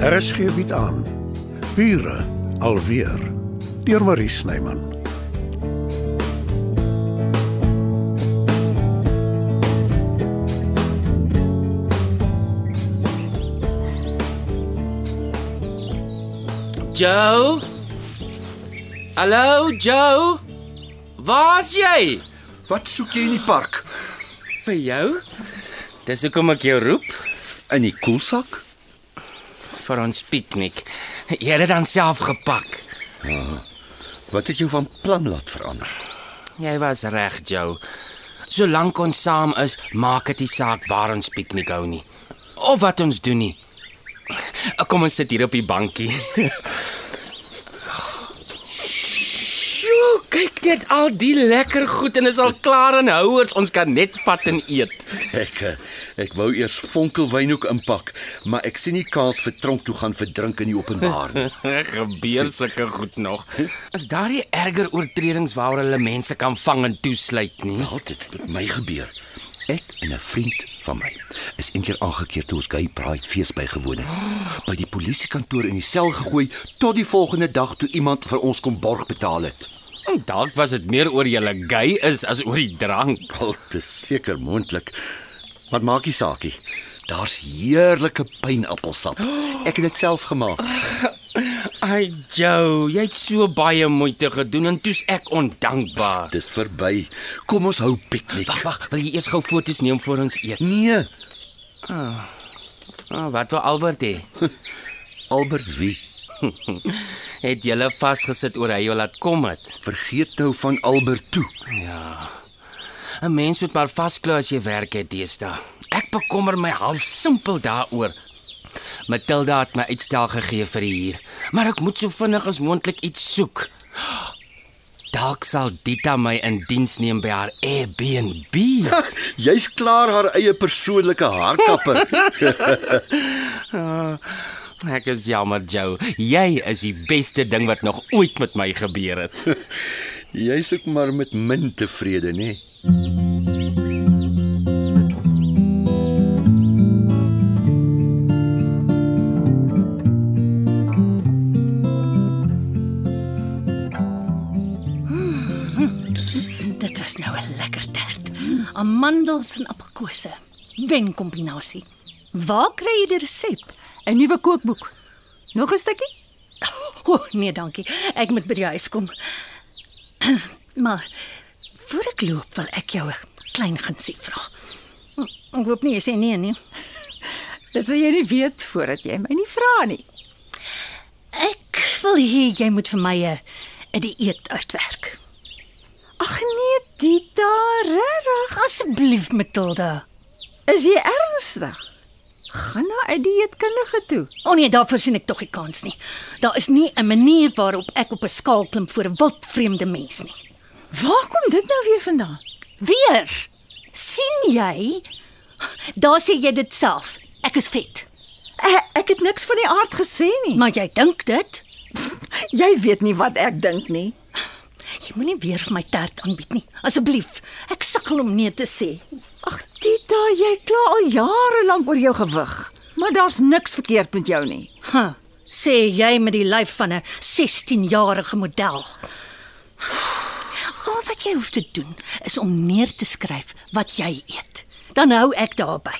RSG bied aan Bure alweer deur Marie Snyman. Joe? Hallo, Joe? Waar's jy? Wat soek jy in die park? Vir jou? Dis hoekom ek jou roep In die koelsak? Vir ons piknik. Jy het dit dan self gepak. Wat het jou van plan laat verander? Jy was reg, Joe. Solank ons saam is, maak dit nie saak waar ons piknik hou nie. Of wat ons doen nie. Kom ons sit hier op die bankie. Net al die lekker goed en is al klaar in houers. Ons kan net vat en eet. Ek eh, ek wou eers vonkelwynhoek inpak, maar ek sien nie kans vir tronk toe gaan vir drink in die openbaar nie. Gebeur sulke goed nog. Is daar nie erger oortredings waar hulle mense kan vang en toesluit nie? Wel, dit het met my gebeur. Ek en 'n vriend van my is eendag aangekeer toe ons gay pride fees bygewoon het. By die polisiekantoor in die sel gegooi tot die volgende dag toe iemand vir ons kom borg betaal het. Dalk was dit meer oor julle gay is as oor die drank. Wel, dit is seker moontlik. Wat maak nie saakie. Daar's heerlike pineappelsap. Ek het dit self gemaak. Ai Joe, jy het so baie moeite gedoen en toe's ek ondankbaar. Dis verby. Kom ons hou piknik. Wag, wag, wil jy eers gou foto's neem voor ons eet? Nee, Ah, wat wil Albert hê? Albert wie? Het julle vasgesit oor hy jou laat kom het? Vergeet nou van Albert toe. 'n Mens moet maar vasklou as jy werk het deesdae. Ek bekommer my half simpel daaroor. Matilda het my uitstel gegee vir die huur, maar ek moet so vinnig as moontlik iets soek. Dalk sal Dita my in diens neem by haar Airbnb. Jy's klaar haar eie persoonlike haarkapper. Ek is jammer, Joe. Jy is die beste ding wat nog ooit met my gebeur het. Jy's ook maar met min tevrede, nê? Dit was nou 'n lekker tert. Amandels en appelkose. Wen kombinasie. Waar kry jy die resep? 'n Nuwe kookboek. Nog 'n stukkie? O, oh, nee, dankie. Ek moet by die huis kom. Maar voor ek loop, wil ek jou 'n klein gunsie vra. Hm, Ek hoop nie jy sê nee nie. Dit sal jy nie weet voordat jy my nie vra nie. Ek wil hê jy moet vir my 'n 'n dieet uitwerk. Ag nee, Dita, regtig? Asseblief, Matilda. Is jy ernstig? Gaan na 'n dieetkundige toe. O oh nee, daarvoor sien ek tog nie kans nie. Daar is nie 'n manier waarop ek op 'n skaal klim voor 'n wildvreemde mens nie. Waar kom dit nou weer vandaan? Weer. sien jy? Daar sê jy dit self. Ek is vet. Ek, ek het niks van die aard gesê nie. Maar jy dink dit? Jy weet nie wat ek dink nie. Jy moenie weer vir my tert aanbied nie. Asseblief. Ek sukkel om nee te sê. Ag Dita, jy kla al jare lank oor jou gewig. Maar daar's niks verkeerd met jou nie. Huh, sê jy met die lyf van 'n 16-jarige model. Al wat jy hoef te doen is om neer te skryf wat jy eet. Dan hou ek daarby.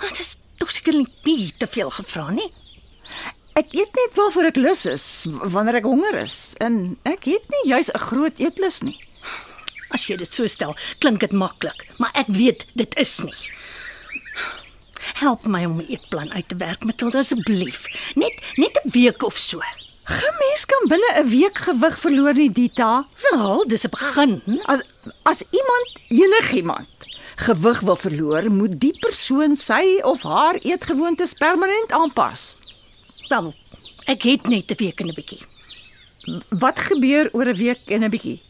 Dit is tog seker nie te veel gevra nie. Ek eet net waarvoor ek lus is, wanneer ek honger is. En ek het nie juis 'n groot eetlus nie. As jy dit so stel, klink dit maklik, maar ek weet dit is nie. Help my om 'n eetplan uit te werk, Matilda asseblief. Net net 'n week of so. 'n Mens kan binne 'n week gewig verloor nie, Dita. Wel, dis 'n begin. As as iemand enigiemand gewig wil verloor, moet die persoon sy of haar eetgewoontes permanent aanpas. Wel, ek het net 'n week en 'n bietjie. Wat gebeur oor 'n week en 'n bietjie?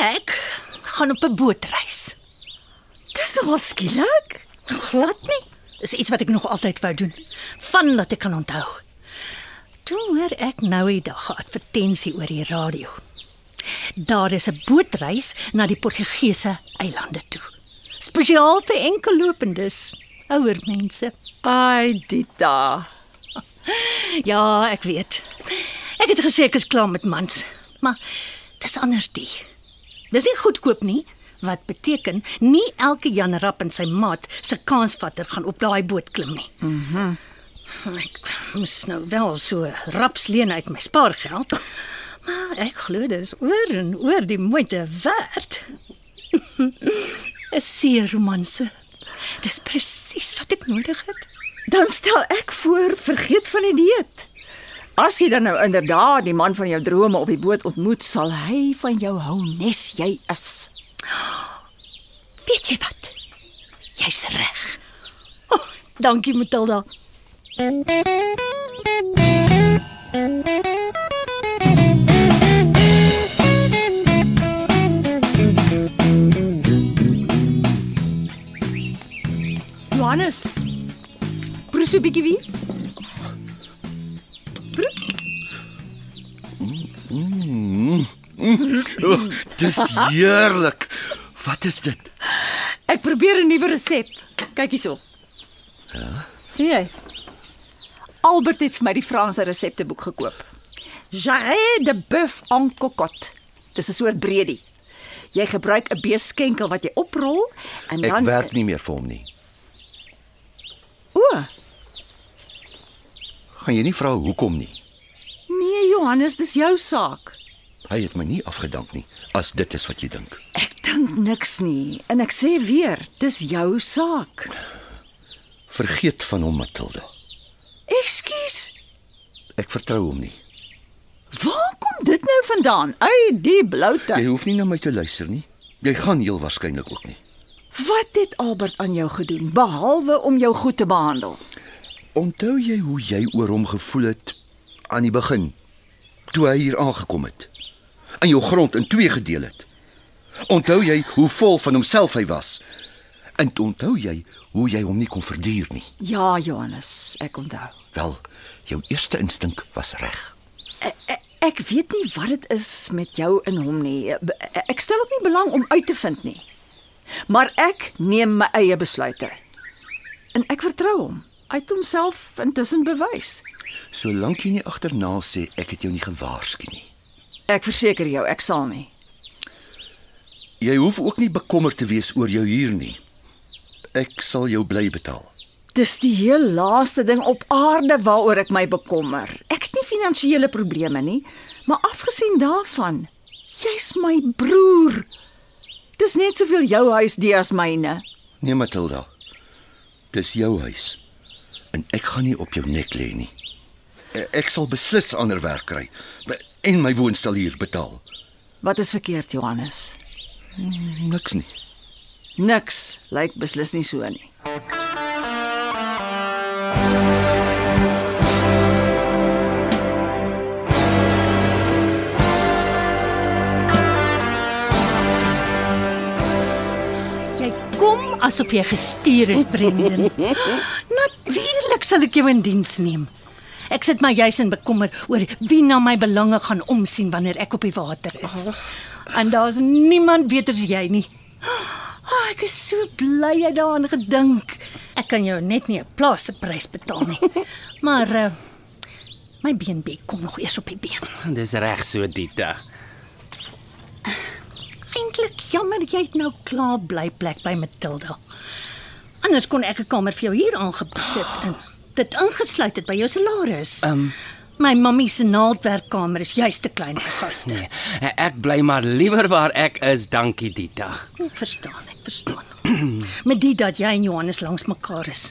Ek gaan op 'n bootreis. Dis nogal skielik. Glad nie. Dis iets wat ek nog altyd wou doen. Van laat ek kan onthou. Toe hoor ek nou die dag 'n advertensie oor die radio. Daar is 'n bootreis na die Portugese eilande toe. Spesiaal vir enkellopendes, ouer mense. Ai, Dita. Ja, ek weet. Ek het gesê ek is klaar met mans, maar dis anders die. Dis nie goedkoop nie, wat beteken nie elke Jan Rap en sy maat se kansvatter gaan op daai boot klim nie. Mhm. Ek moes nou wel so raps leen uit my spaargeld. Maar ek glo dit is oor en oor die moeite werd. 'n Seer romanse. Dis presies wat ek nodig het. Dan stel ek voor vergeet van die dieet. As jy dan nou inderdaad die man van jou drome op die boot ontmoet, sal hy van jou hou nes jy is. Weet jy wat? Jy's reg. Oh, dankie Matilda. Johannes. Proe so 'n bietjie wie? Oh, dis heerlik. Wat is dit? Ek probeer 'n nuwe resep. Kyk hierso. Ja. Sien jy? Albert het vir my die Franse resepteboek gekoop. Jarret de bœuf en cocotte. Dis 'n soort breedie. Jy gebruik 'n beeskenkel wat jy oprol en Ek dan werk nie meer vir hom nie. O, Gaan jy nie vra hoekom nie? Johannes, dis jou saak. Hy het my nie afgedank nie, as dit is wat jy dink. Ek dink niks nie en ek sê weer, dis jou saak. Vergeet van hom, Matilda. Ekskuus. Ek vertrou hom nie. Waar kom dit nou vandaan? Uit die bloute. Jy hoef nie na my te luister nie. Jy gaan heel waarskynlik ook nie. Wat het Albert aan jou gedoen behalwe om jou goed te behandel? Onthou jy hoe jy oor hom gevoel het aan die begin toe hy hier aangekom het? En jou grond in twee gedeel het. Onthou jy hoe vol van homself hy was? En onthou jy hoe jy hom nie kon verduur nie? Ja, Johannes, ek onthou. Wel, jou eerste instink was reg. Ek, ek weet nie wat dit is met jou en hom nie. Ek stel ook nie belang om uit te vind nie. Maar ek neem my eie besluite. En ek vertrou hom. Hy het homself intussen bewys. Solank jy nie agterna sê ek het jou nie gewaarsku nie. Ek verseker jou, ek sal nie. Jy hoef ook nie bekommerd te wees oor jou huur nie. Ek sal jou bly betaal. Dis die heel laaste ding op aarde waaroor ek my bekommer. Ek het nie finansiële probleme nie, maar afgesien daarvan, jy's my broer. Dis net soveel jou huis die as myne. Nee, Matilda. Dis jou huis. En ek gaan nie op jou nek lê nie. E- Ek sal beslis ander werk kry en my woonstel hier betaal. Wat is verkeerd, Johannes? Niks nie. Niks lyk beslis nie so nie. Jy kom asof jy gestuur is, Brendan. Natuurlik sal ek jou in diens neem. Ek sit my juis in bekommer oor wie na my belange gaan omsien wanneer ek op die water is. En daar's niemand beter as jy nie. Oh, ek is so bly jy daaraan gedink. Ek kan jou net nie 'n plaasprys betaal nie. Maar uh, my BNB kom nog eers op die been. Dis reg so, Dita. Eintlik jammer jy het nou klaar bly plek by Matilda. Anders kon ek 'n kamer vir jou hier aangebied het en dit ingesluit het by jou salaris. Um, My mammie se naaldwerkkamer is juis te klein vir gaste. nee, ek bly maar liewer waar ek is, dankie Dita. Ek verstaan, ek verstaan. Met dit dat jy en Johannes langs mekaar is.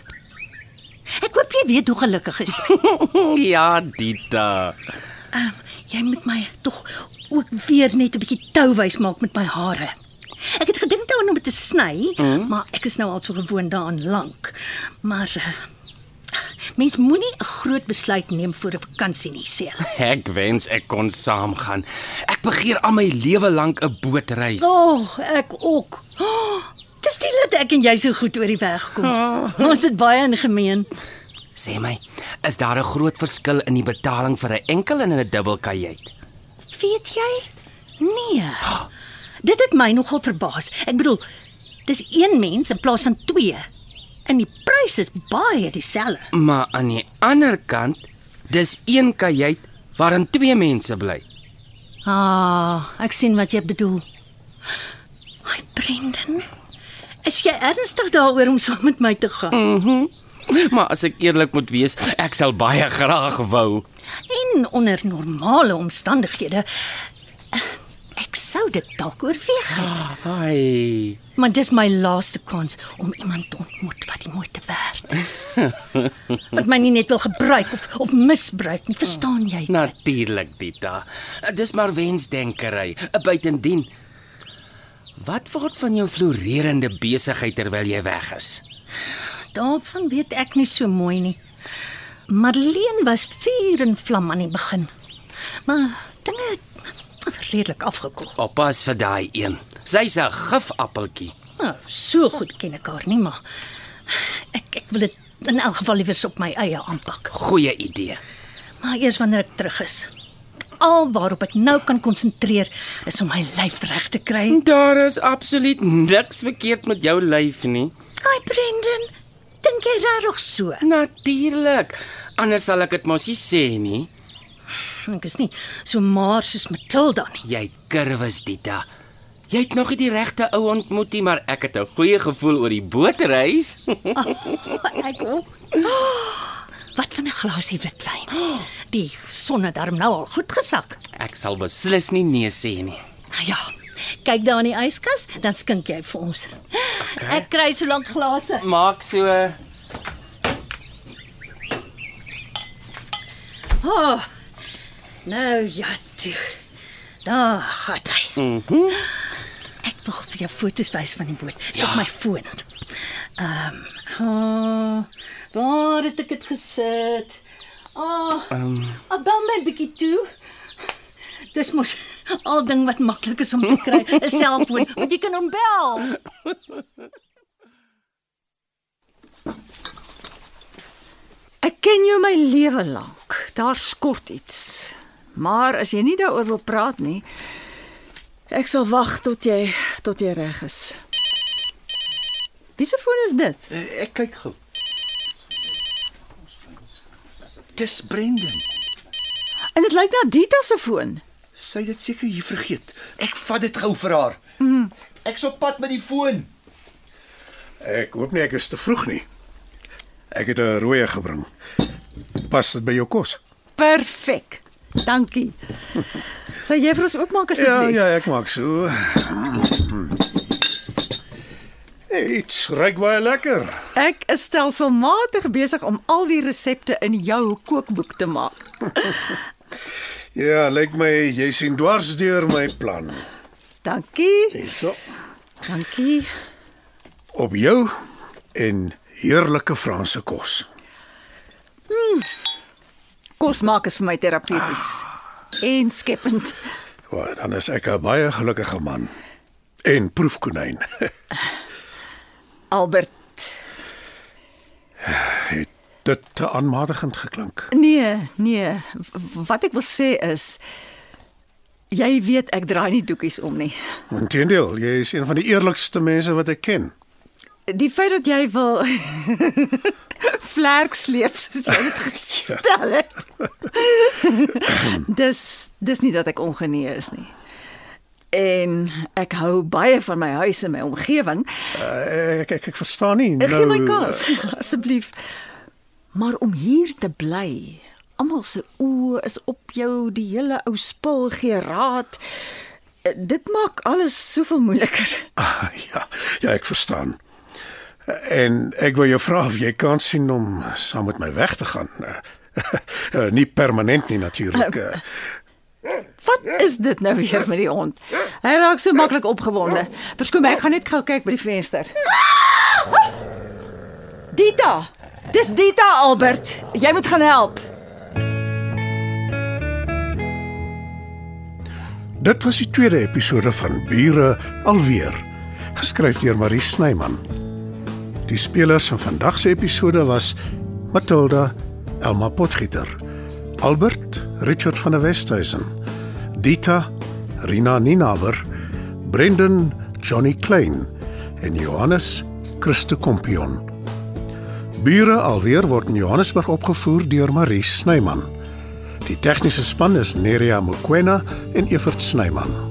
Ek hoop jy weet hoe gelukkig is jy. Ja, Dita. Um, jy moet my tog ook weer net 'n bietjie touwys maak met my hare. Ek het gedink daaraan om dit te sny, mm. maar ek is nou al so gewoond daaraan lank. Maar uh, mens moenie 'n groot besluit neem voor 'n vakansie nie, sê hulle. Ek wens ek kon saamgaan. Ek begeer al my lewe lank 'n bootreis. O, oh, ek ook. Oh, dis nie dat ek en jy so goed oor die weg kom. Ons het baie in gemeen. Sê my, is daar 'n groot verskil in die betaling vir 'n enkel en 'n dubbel kajuit? Weet jy? Nee. Dit het my nogal verbaas. Ek bedoel, dis een mens in plaas van twee. En die prys is baie dieselfde. Maar aan die ander kant Dis een kajuit waarin twee mense bly. Ah, ek sien wat jy bedoel. Ai, Brendan. Is jy ernstig daaroor om saam met my te gaan? Maar as ek eerlik moet wees, ek sal baie graag wou. En onder normale omstandighede ek sou dit dalk oorweeg het. Ai. Maar dis my laaste kans om iemand te ontmoet wat die moeite werd is. wat my nie net wil gebruik of of misbruik nie, verstaan jy? dit? Natuurlik, Dita. Dis maar wensdenkery. Buitendien Wat word van jou floreerende besigheid terwyl jy weg is? Daarvan weet ek nie so mooi nie. Marlene was vuur en vlam aan die begin. Maar dinge het redelik afgekoel. Oppas vir daai een. Sy's 'n gifappeltjie. Nou, so goed ken ek haar nie, maar ek ek wil dit in elk geval liewers op my eie aanpak. Goeie idee. Maar eers wanneer ek terug is. Al waarop ek nou kan konsentreer is om my lyf reg te kry. Daar is absoluut niks verkeerd met jou lyf nie. Ai Brendan, dink jy regtig so? Natuurlik. Anders sal ek dit mos nie sê nie. Ek is nie so maar soos Matilda nie. Jy kurwes, Dita. Jy het nog nie die regte ou ontmoet nie, maar ek het 'n goeie gevoel oor die bootreis. Ek ook. Wat van 'n glasie witwyn? Die son het darm nou al goed gesak. Ek sal beslis nie nee sê nie. Nou ja, kyk daar in die yskas, dan skink jy vir ons. Okay. Ek kry so lank glase. Maak so. Oh. Nou ja, toe. Daar gaan hy. Mhm. Ek wil vir jou foto's wys van die boot. Dis ja. op my foon. Ehm, um, oh, waar het ek dit gesit? Oh, ehm, um, bel my bietjie toe. Dis mos al ding wat maklik is om te kry, 'n selfoon, want jy kan hom bel. Ek ken jou my lewe lank. Daar skort iets. Maar as jy nie daaroor wil praat nie, ek sal wag tot jy tot jy reg is. Wie se foon is dit? Eh, Ek kyk gou. Dis Brendan. En dit lyk na Dita se foon. Sy het dit seker hier vergeet. Ek vat dit gou vir haar. Mm. Ek's op pad met die foon. Ek hoop nie ek is te vroeg nie. Ek het 'n rooie gebring. Pas dit by jou kos? Perfek. Dankie. Sal jy vir ons oopmaak Ja, asseblief? ja, ek maak so. Dit ruik baie lekker. Ek is stelselmatig besig om al die resepte in jou kookboek te maak. Ja, lyk my jy sien dwars deur my plan. Dankie. Hierso. Dankie. Op jou en heerlike Franse kos. Kos maak is vir my terapeuties. En skepend. Wel, dan is ek 'n baie gelukkige man. En proefkonyn. Albert. Het dit te aanmatigend geklink? Nee, nee. Wat ek wil sê is jy weet ek draai nie doekies om nie. Inteendeel, jy is een van die eerlikste mense wat ek ken. Die feit dat jy wil vlerk sleep soos jy dit gestel het. dis dis nie dat ek ongenee is nie. En ek hou baie van my huis en my omgewing. Uh, ek, ek ek verstaan nie Ek gee my nou. kans asseblief. Maar om hier te bly, almal se oë is op jou, die hele ou spul gee raad. Eh, Dit maak alles soveel moeiliker. Ah, ja, ja, ek verstaan. En ek wil jou vra of jy kan sien om saam met my weg te gaan. Uh, nie permanent nie natuurlik. Uh, Wat is dit nou weer met die hond? Hy raak so maklik opgewonde. Verskoon my, ek gaan net gou kyk by die venster. Dita! Dis Dita Albert. Jy moet gaan help. dit was die tweede episode van Bure alweer, geskryf deur Marie Snyman. Die spelers van vandag se episode was Matilda Elma Potgieter, Albert Richard van der Westhuizen, Dita Rina Ninaber, Brendan Johnny Klein en Johannes Christo Kompion. Bure alweer word in Johannesburg opgevoer deur Marie Snyman. Die tegniese span is Neriya Mukwena en Evert Snyman.